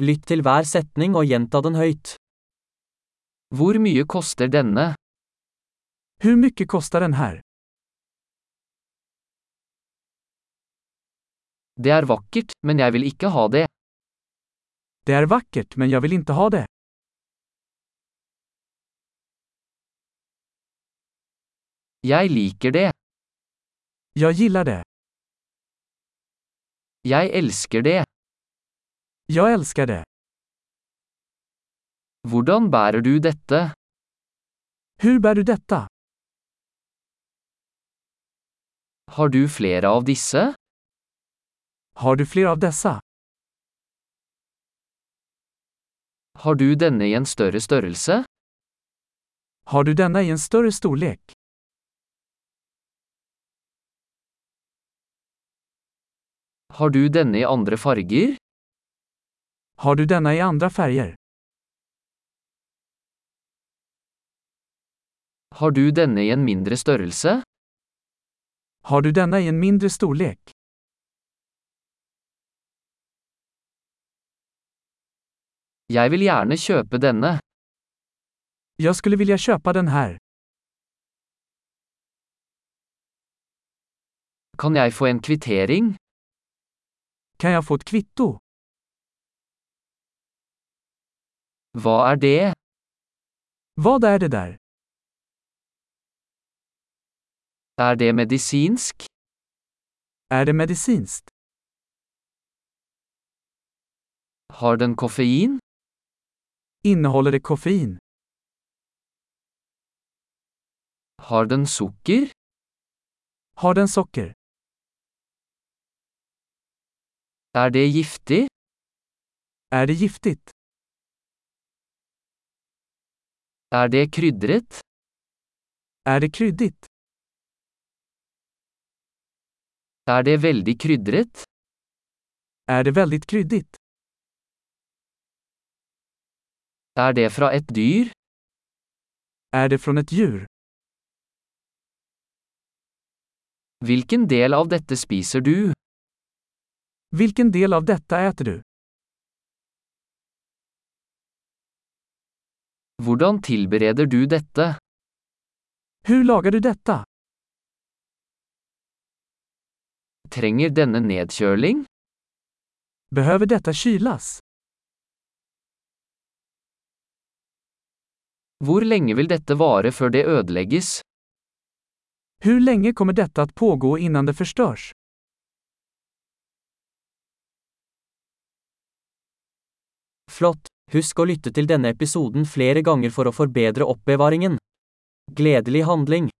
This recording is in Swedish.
Lytt til hver setning og gjenta den høyt. Hvor mye koster denne? Hur mycket kostar den här? Det er vakkert, men jeg vil ikke ha det. Det är vackert men jag vill inte ha det. Jeg liker det. Jag gillar det. Jeg elsker det. Jag älskar det. Hvordan bærer du dette? Hur bär du detta? Har du flere av disse? Har du fler av dessa? Har du denne i en større størrelse? Har du denna i en större storlek? Har du denne i andre farger? Har du denna i andra färger? Har du denne i en mindre størrelse? Har du denna i en mindre storlek? Jeg vil gjerne kjøpe denne. Jag skulle vilja köpa den här. Kan jeg få en kvittering? Kan jag få ett kvitto? Hva er det? Vad är det där? Er det medisinsk? Är det medicinskt? Har den koffein? Innehåller det koffein? Har den sukker? Har den socker? Er det giftig? Är det giftigt? Er det krydret? Är det kryddigt? Er det veldig krydret? Är det väldigt kryddigt? Er det fra et dyr? Är det från ett djur? Hvilken del av dette spiser du? Vilken del av detta äter du? Hvordan tilbereder du dette? Hur lagar du detta? Trenger denne nedkjøling? Behöver detta kylas? Hvor lenge vil dette vare før det ødelegges? Hur länge kommer detta att pågå innan det förstörs? Flott! Husk å lytte til denne episoden flere ganger for å forbedre oppbevaringen. Gledelig handling!